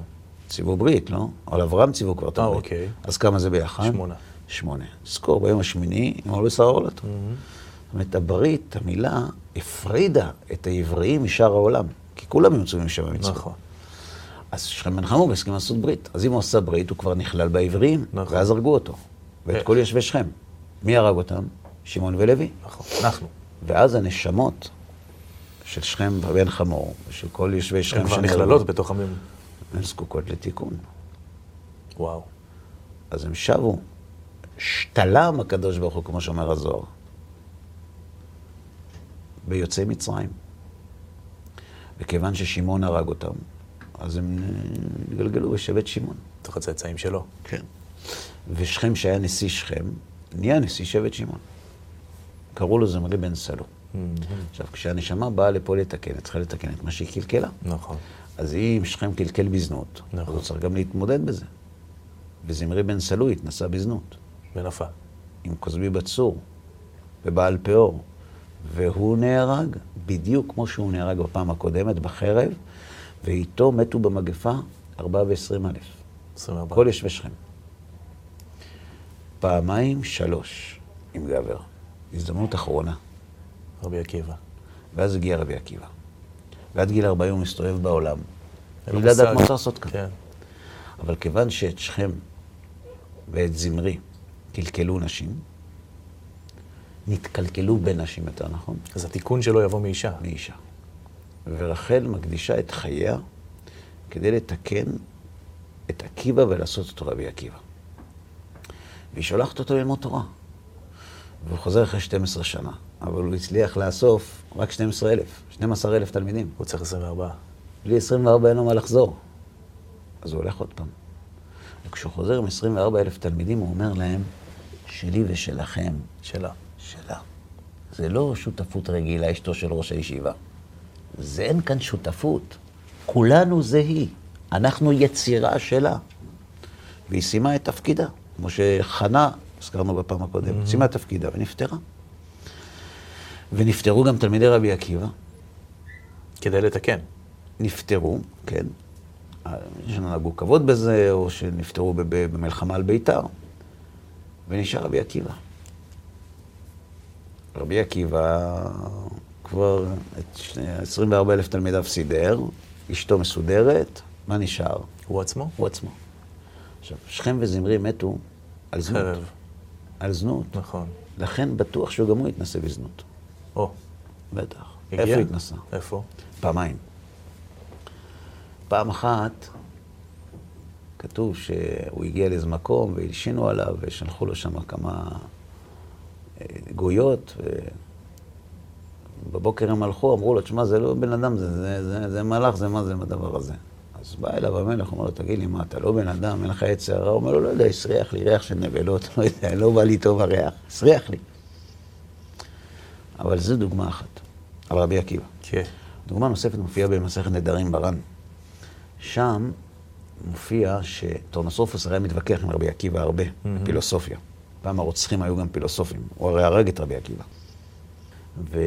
ציוו ברית, לא? על אברהם ציוו כבר את הברית. אה, אוקיי. אז כמה זה ביחד? שמונה. שמונה. זכור, ביום השמיני, אמרו לו שרה עולתו. זאת אומרת, הברית, המילה, הפרידה את העבריים משאר העולם. כי כולם היו מצווים שם במצוות. נכון. אז שכם בן חמור הסכים לעשות ברית. אז אם הוא עשה ברית, הוא כבר נכלל בעבריים, נכון. ואז הרגו אותו. ואת. כל יושבי שכם. מי הרג אותם? שמעון ולוי. נכון, אנחנו. ואז הנשמות של שכם ובן חמור, ושל כל יושבי שכם הן כבר שנהרגו, נכללות בתוך המם. הן זקוקות לתיקון. וואו. אז הם שבו. שתלם הקדוש ברוך הוא, כמו שאומר הזוהר, ביוצאי מצרים. וכיוון ששמעון הרג אותם, אז הם התגלגלו בשבט שמעון. תוך הצאצאים שלו. כן. ושכם, שהיה נשיא שכם, נהיה נשיא שבט שמעון. קראו לו זמרי בן סלו. עכשיו, כשהנשמה באה לפה לתקן, היא צריכה לתקן את מה שהיא קלקלה. נכון. אז אם שכם קלקל בזנות, אז נכון. הוא צריך גם להתמודד בזה. וזמרי בן סלו התנסה בזנות. ונפל. עם כוזבי בצור ובעל פאור, והוא נהרג בדיוק כמו שהוא נהרג בפעם הקודמת, בחרב, ואיתו מתו במגפה ארבעה ועשרים אלף. 24. כל יושבי שכם. פעמיים שלוש עם גבר. הזדמנות אחרונה. רבי עקיבא. ואז הגיע רבי עקיבא. ועד גיל 40 הוא מסתובב בעולם. בלי לדעת מושג. מה צריך לעשות כאן. כן. אבל כיוון שאת שכם ואת זמרי קלקלו נשים, נתקלקלו בין נשים יותר נכון, אז התיקון שלו יבוא מאישה. מאישה. ורחל מקדישה את חייה כדי לתקן את עקיבא ולעשות אותו רבי עקיבא. והיא שולחת אותו ללמוד תורה. והוא חוזר אחרי 12 שנה, אבל הוא הצליח לאסוף רק 12,000, 12,000 תלמידים. הוא צריך 24. בלי 24 אין לו מה לחזור. אז הוא הולך עוד פעם. וכשהוא חוזר עם 24,000 תלמידים, הוא אומר להם, שלי ושלכם, שלה. שלה. זה לא שותפות רגילה, אשתו של ראש הישיבה. זה אין כאן שותפות. כולנו זה היא. אנחנו יצירה שלה. והיא סיימה את תפקידה, כמו שחנה, הזכרנו בפעם הקודמת, סיימה את תפקידה ונפטרה. ונפטרו גם תלמידי רבי עקיבא. כדי לתקן. נפטרו, כן. שנהגו כבוד בזה, או שנפטרו במלחמה על ביתר. ונשאר רבי עקיבא. רבי עקיבא כבר את שני- 24 אלף תלמידיו סידר, אשתו מסודרת, מה נשאר? הוא עצמו? הוא עצמו. עכשיו, שכם וזמרי מתו על זנות. חרב. על זנות. נכון. לכן בטוח שגם הוא התנסה בזנות. או, בטח. הגיע? איפה התנסה? איפה? פעמיים. פעם אחת כתוב שהוא הגיע לאיזה מקום והלשינו עליו ושלחו לו שם כמה אה, גויות ובבוקר הם הלכו, אמרו לו, תשמע, זה לא בן אדם, זה, זה, זה, זה מלאך, זה מה זה הדבר הזה. אז בא אליו המלך, אומר לו, תגיד לי, מה, אתה לא בן אדם, אין לך עץ הרע? הוא אומר לו, לא יודע, הסריח לי ריח של נבלות, לא יודע, לא בא לי טוב הריח, הסריח לי. אבל זו דוגמה אחת, על רבי עקיבא. כן. דוגמה נוספת מופיעה במסכת נדרים ברן. שם מופיע שטורנוסופוס הרי מתווכח עם רבי עקיבא הרבה, פילוסופיה. פעם הרוצחים היו גם פילוסופים, הוא הרי הרג את רבי עקיבא. ו...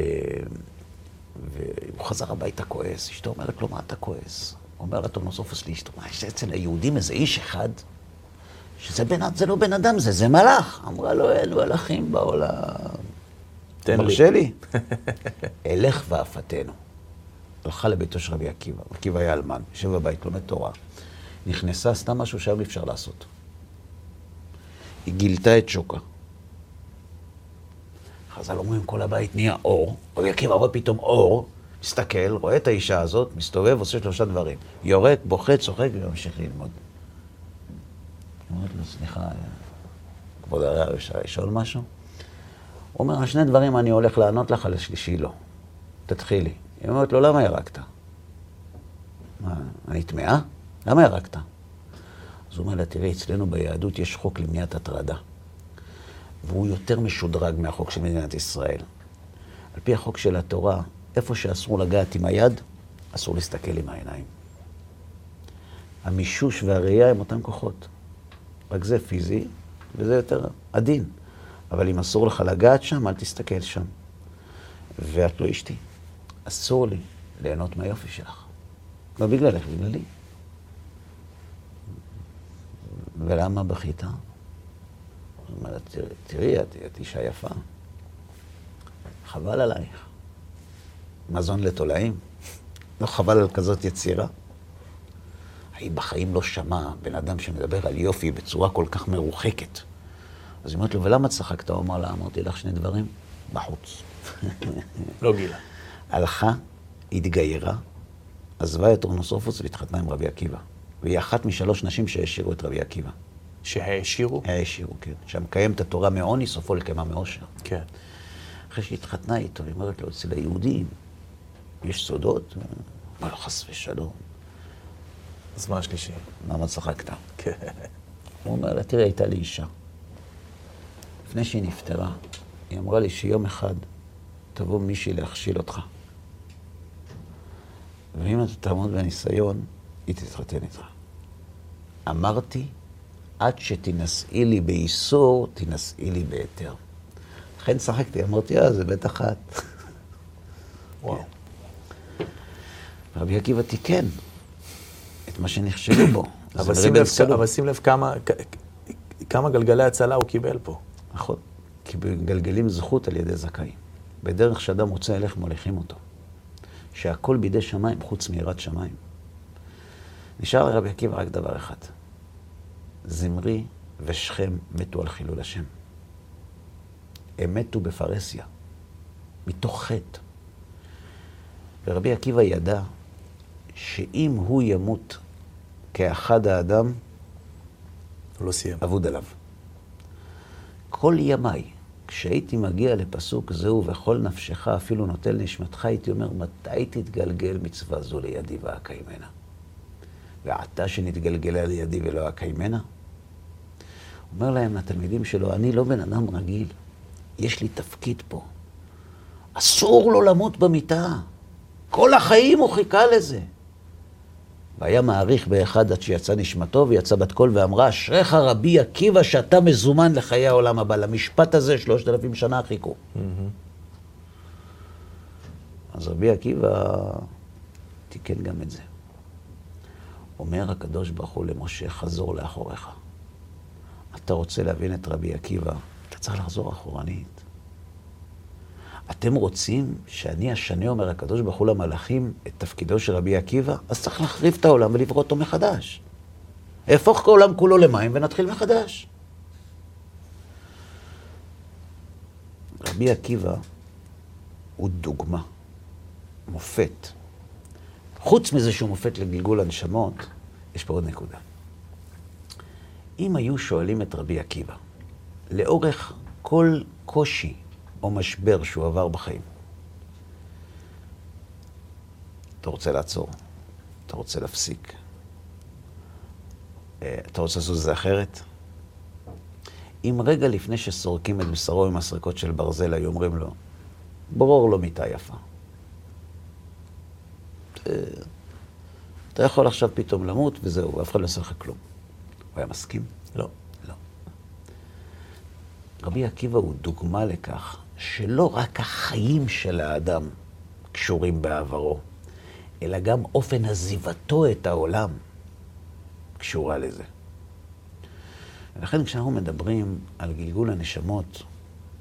והוא חזר הביתה כועס, אשתו אומרת לו, מה אתה כועס? אומר הטורנוסופוס לאשתו, מה, יש אצל היהודים איזה איש אחד שזה בן, זה לא בן אדם, זה, זה מלאך. אמרה לו, אין מלאכים בעולם. תן לי. מרשה לי? אלך ואפתנו. הלכה לביתו של רבי עקיבא, עקיבא היה אלמן, יושב בבית, לומד תורה. נכנסה, עשתה משהו שהיום אי אפשר לעשות. היא גילתה את שוקה. חז"ל אומרים, כל הבית נהיה אור, רבי עקיבא רואה פתאום אור, מסתכל, רואה את האישה הזאת, מסתובב, עושה שלושה דברים. יורק, בוכה, צוחק וממשיך ללמוד. היא אומרת לו, סליחה, כבוד הרב, אפשר לשאול משהו? הוא אומר, שני דברים אני הולך לענות לך, על השלישי לא. תתחילי. היא אומרת לו, למה ירקת? מה, אני טמאה? למה ירקת? אז הוא אומר לה, תראי, אצלנו ביהדות יש חוק למניעת הטרדה. והוא יותר משודרג מהחוק של מדינת ישראל. על פי החוק של התורה, איפה שאסור לגעת עם היד, אסור להסתכל עם העיניים. המישוש והראייה הם אותם כוחות. רק זה פיזי, וזה יותר עדין. אבל אם אסור לך לגעת שם, אל תסתכל שם. ואת לא אשתי. אסור לי ליהנות מהיופי שלך. לא בגללך, בגללי. ולמה בכית? היא אומרת, "תראי, את, את אישה יפה. חבל עלייך. מזון לתולעים? לא חבל על כזאת יצירה? היא בחיים לא שמעה בן אדם שמדבר על יופי בצורה כל כך מרוחקת. אז היא אומרת לו, ולמה צחקת? הוא אמר לה, אמרתי לך שני דברים, בחוץ. לא גילה. הלכה, התגיירה, עזבה את אורנוסופוס והתחתנה עם רבי עקיבא. והיא אחת משלוש נשים שהעשירו את רבי עקיבא. שהעשירו? העשירו, כן. שהמקיים את התורה מעוני, סופו לקיימה מאושר. כן. אחרי שהתחתנה איתו, היא אומרת לו, אצל היהודים יש סודות? אמר לו, חס ושלום, אז מה השלישי? למה צחקת? כן. הוא אומר לה, תראה, הייתה לי אישה. לפני שהיא נפטרה, היא אמרה לי שיום אחד תבוא מישהי להכשיל אותך. ואם אתה תעמוד בניסיון, היא תתחתן איתך. אמרתי, עד שתינשאי לי באיסור, תינשאי לי בהיתר. לכן צחקתי, אמרתי, אה, זה בטח את. וואו. רבי עקיבא תיקן את מה שנכשלו בו. אבל שים לב-. אבל שים לב כמה- כמה גלגלי הצלה הוא קיבל פה. נכון. כי מגלגלים זכות על ידי זכאים. בדרך שאדם רוצה ללך, מוליכים אותו. שהכל בידי שמיים, חוץ מיראת שמיים. נשאר לרבי עקיבא רק דבר אחד. זמרי ושכם מתו על חילול השם. הם מתו בפרהסיה, מתוך חטא. ורבי עקיבא ידע שאם הוא ימות כאחד האדם, הוא לא סיים. אבוד עליו. כל ימיי, כשהייתי מגיע לפסוק זהו וכל נפשך אפילו נוטל נשמתך, הייתי אומר, מתי תתגלגל מצווה זו לידי ואקיימנה? ועתה שנתגלגלה לידי ולא אקיימנה? אומר להם לתלמידים שלו, אני לא בן אדם רגיל, יש לי תפקיד פה. אסור לו למות במיטה. כל החיים הוא חיכה לזה. והיה מעריך באחד עד שיצא נשמתו, ויצא בת קול ואמרה, אשריך רבי עקיבא שאתה מזומן לחיי העולם הבא. למשפט הזה שלושת אלפים שנה חיכו. אז רבי עקיבא תיקן גם את זה. אומר הקדוש ברוך הוא למשה, חזור לאחוריך. אתה רוצה להבין את רבי עקיבא, אתה צריך לחזור אחורנית. אתם רוצים שאני אשנה, אומר הקדוש ברוך הוא למלאכים, את תפקידו של רבי עקיבא? אז צריך להחריב את העולם ולברוא אותו מחדש. אהפוך את העולם כולו למים ונתחיל מחדש. רבי עקיבא הוא דוגמה, מופת. חוץ מזה שהוא מופת לגלגול הנשמות, יש פה עוד נקודה. אם היו שואלים את רבי עקיבא, לאורך כל קושי או משבר שהוא עבר בחיים, אתה רוצה לעצור, אתה רוצה להפסיק, אה, אתה רוצה לעשות את זה אחרת? אם רגע לפני שסורקים את בשרו עם מסרקות של ברזל, היו אומרים לו, ברור לו מיטה יפה. אתה יכול עכשיו פתאום למות וזהו, ואף אחד לא יעשה לך כלום. הוא היה מסכים? לא. לא. רבי עקיבא הוא דוגמה לכך שלא רק החיים של האדם קשורים בעברו, אלא גם אופן עזיבתו את העולם קשורה לזה. ולכן כשאנחנו מדברים על גלגול הנשמות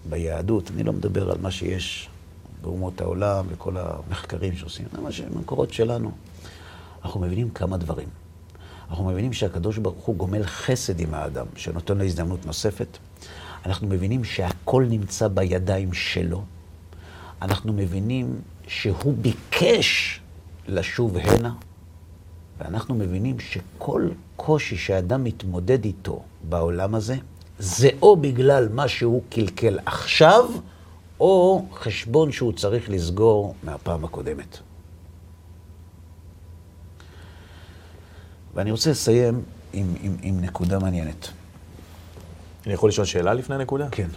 ביהדות, אני לא מדבר על מה שיש באומות העולם וכל המחקרים שעושים, זה מה שהמקורות שלנו. אנחנו מבינים כמה דברים. אנחנו מבינים שהקדוש ברוך הוא גומל חסד עם האדם, שנותן לו הזדמנות נוספת. אנחנו מבינים שהכל נמצא בידיים שלו. אנחנו מבינים שהוא ביקש לשוב הנה, ואנחנו מבינים שכל קושי שאדם מתמודד איתו בעולם הזה, זה או בגלל מה שהוא קלקל עכשיו, או חשבון שהוא צריך לסגור מהפעם הקודמת. ואני רוצה לסיים עם, עם, עם נקודה מעניינת. אני יכול לשאול שאלה לפני הנקודה? כן.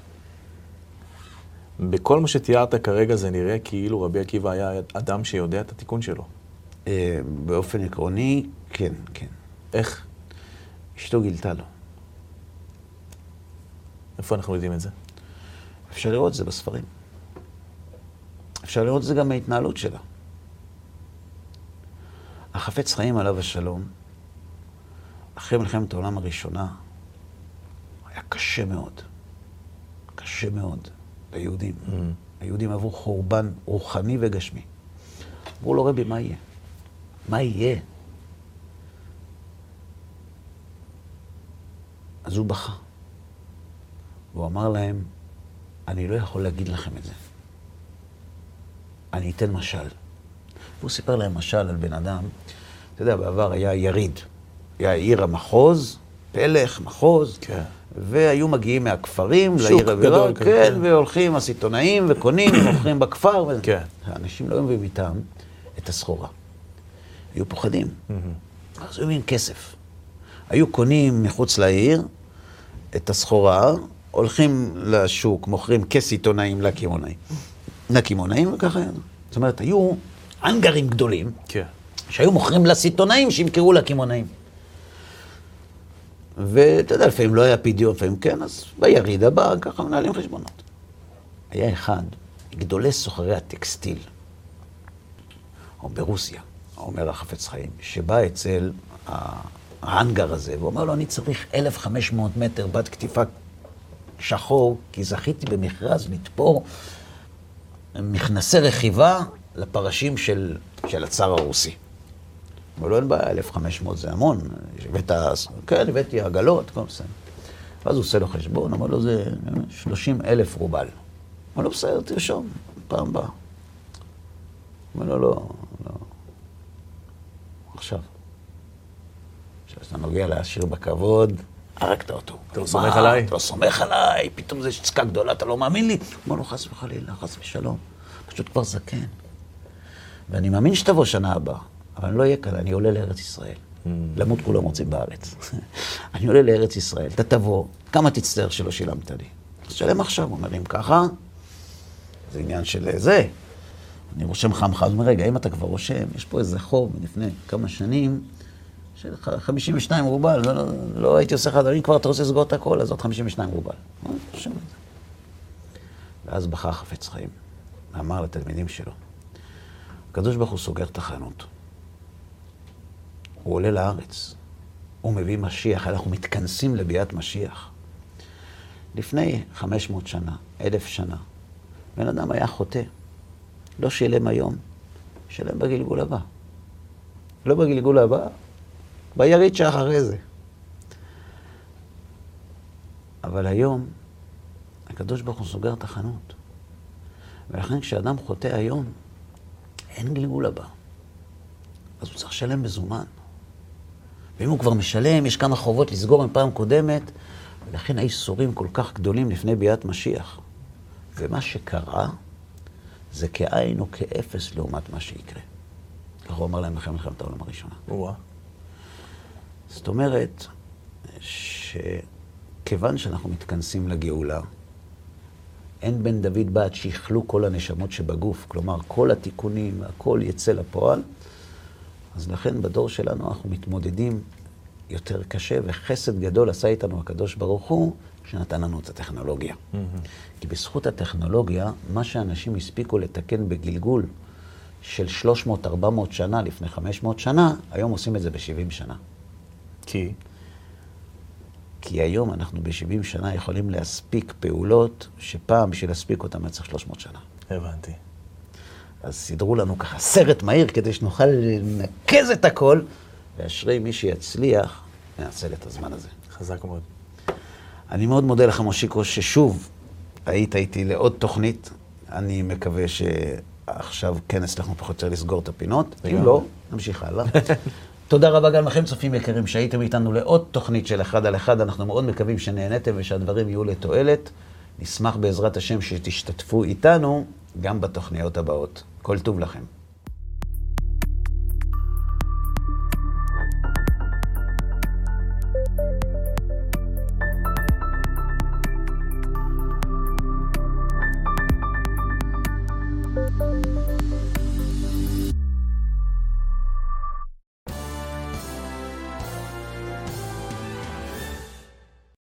בכל מה שתיארת כרגע זה נראה כאילו רבי עקיבא היה אדם שיודע את התיקון שלו. אה, באופן עקרוני, כן, כן. איך? אשתו גילתה לו. איפה אנחנו יודעים את זה? אפשר לראות את זה בספרים. אפשר לראות את זה גם בהתנהלות שלה. החפץ חיים עליו השלום, אחרי מלחמת העולם הראשונה, היה קשה מאוד. קשה מאוד ליהודים. Mm. היהודים עברו חורבן רוחני וגשמי. אמרו לו, רבי, מה יהיה? מה יהיה? אז הוא בכה. והוא אמר להם, אני לא יכול להגיד לכם את זה. אני אתן משל. והוא סיפר להם משל על בן אדם, אתה יודע, בעבר היה יריד. היה עיר המחוז, פלך, מחוז, כן. והיו מגיעים מהכפרים לעיר הבירה, גדול, כן, כן, והולכים הסיטונאים וקונים ומוכרים בכפר. ו... כן. האנשים לא מביאים איתם את הסחורה. היו פוחדים. אז היו מביאים כסף. היו קונים מחוץ לעיר את הסחורה, הולכים לשוק, מוכרים כסיטונאים לקמעונאים. לקמעונאים, וככה. זאת אומרת, היו אנגרים גדולים, כן. שהיו מוכרים לסיטונאים שימכרו לקמעונאים. ואתה יודע, לפעמים לא היה פדיון, לפעמים כן, אז ביריד הבא, ככה מנהלים חשבונות. היה אחד, גדולי סוחרי הטקסטיל, או ברוסיה, אומר החפץ חיים, שבא אצל ההאנגר הזה, ואומר לו, אני צריך 1,500 מטר בת כתיפה שחור, כי זכיתי במכרז לתפור מכנסי רכיבה לפרשים של, של הצאר הרוסי. אמר לו, אין בעיה, 1,500 זה המון. הבאת, כן, הבאתי עגלות, כל בסדר. ואז הוא עושה לו חשבון, אמר לו, זה 30 אלף רובל. אמר לו, בסדר, תרשום, פעם הבאה. אמר לו, לא, לא. עכשיו. כשאתה נוגע לעשיר בכבוד, הרגת אותו. אתה לא סומך עליי? אתה לא סומך עליי, פתאום זו צקה גדולה, אתה לא מאמין לי? אמר לו, חס וחלילה, חס ושלום. פשוט כבר זקן. ואני מאמין שתבוא שנה הבאה. אבל אני לא אהיה כאן, אני עולה לארץ ישראל. Mm. למות כולם רוצים בארץ. אני עולה לארץ ישראל, אתה תבוא, כמה תצטער שלא שילמת לי? תשלם עכשיו, הוא אומר, אם ככה, זה עניין של זה. אני רושם לך מחר, הוא אומר, רגע, אם אתה כבר רושם, יש פה איזה חוב מלפני כמה שנים, של 52 רובל, לא, לא, לא הייתי עושה לך, אם כבר אתה רוצה לסגור את הכל, אז עוד 52 רובל. ואז בכה חפץ חיים, ואמר לתלמידים שלו, הקדוש ברוך הוא סוגר את החנות. הוא עולה לארץ, הוא מביא משיח, אנחנו מתכנסים לביאת משיח. לפני 500 שנה, אלף שנה, בן אדם היה חוטא. לא שילם היום, שילם בגלגול הבא. לא בגלגול הבא, ביריד שאחרי זה. אבל היום, הקדוש ברוך הוא סוגר את החנות. ולכן כשאדם חוטא היום, אין גלגול הבא. אז הוא צריך לשלם מזומן. ואם הוא כבר משלם, יש כמה חובות לסגור מפעם קודמת, ולכן האיסורים כל כך גדולים לפני ביאת משיח. ומה שקרה, זה כאין או כאפס לעומת מה שיקרה. ככה הוא אמר להם אחרי מלחמת העולם הראשונה. ווא. זאת אומרת, שכיוון שאנחנו מתכנסים לגאולה, אין בן דוד בת שיכלו כל הנשמות שבגוף, כלומר, כל התיקונים, הכל יצא לפועל, אז לכן בדור שלנו אנחנו מתמודדים יותר קשה, וחסד גדול עשה איתנו הקדוש ברוך הוא, שנתן לנו את הטכנולוגיה. Mm-hmm. כי בזכות הטכנולוגיה, מה שאנשים הספיקו לתקן בגלגול של 300-400 שנה לפני 500 שנה, היום עושים את זה ב-70 שנה. כי? כי היום אנחנו ב-70 שנה יכולים להספיק פעולות, שפעם בשביל להספיק אותן היה צריך 300 שנה. הבנתי. אז סידרו לנו ככה סרט מהיר כדי שנוכל לנקז את הכל, ואשרי מי שיצליח לנצל את הזמן הזה. חזק מאוד. אני מאוד מודה לך, מושיקו, ששוב היית איתי לעוד תוכנית. אני מקווה שעכשיו כן הצלחנו פחות או יותר לסגור את הפינות. אם לא, נמשיך הלאה. תודה רבה גם לכם, צופים יקרים, שהייתם איתנו לעוד תוכנית של אחד על אחד. אנחנו מאוד מקווים שנהניתם ושהדברים יהיו לתועלת. נשמח בעזרת השם שתשתתפו איתנו גם בתוכניות הבאות. כל טוב לכם.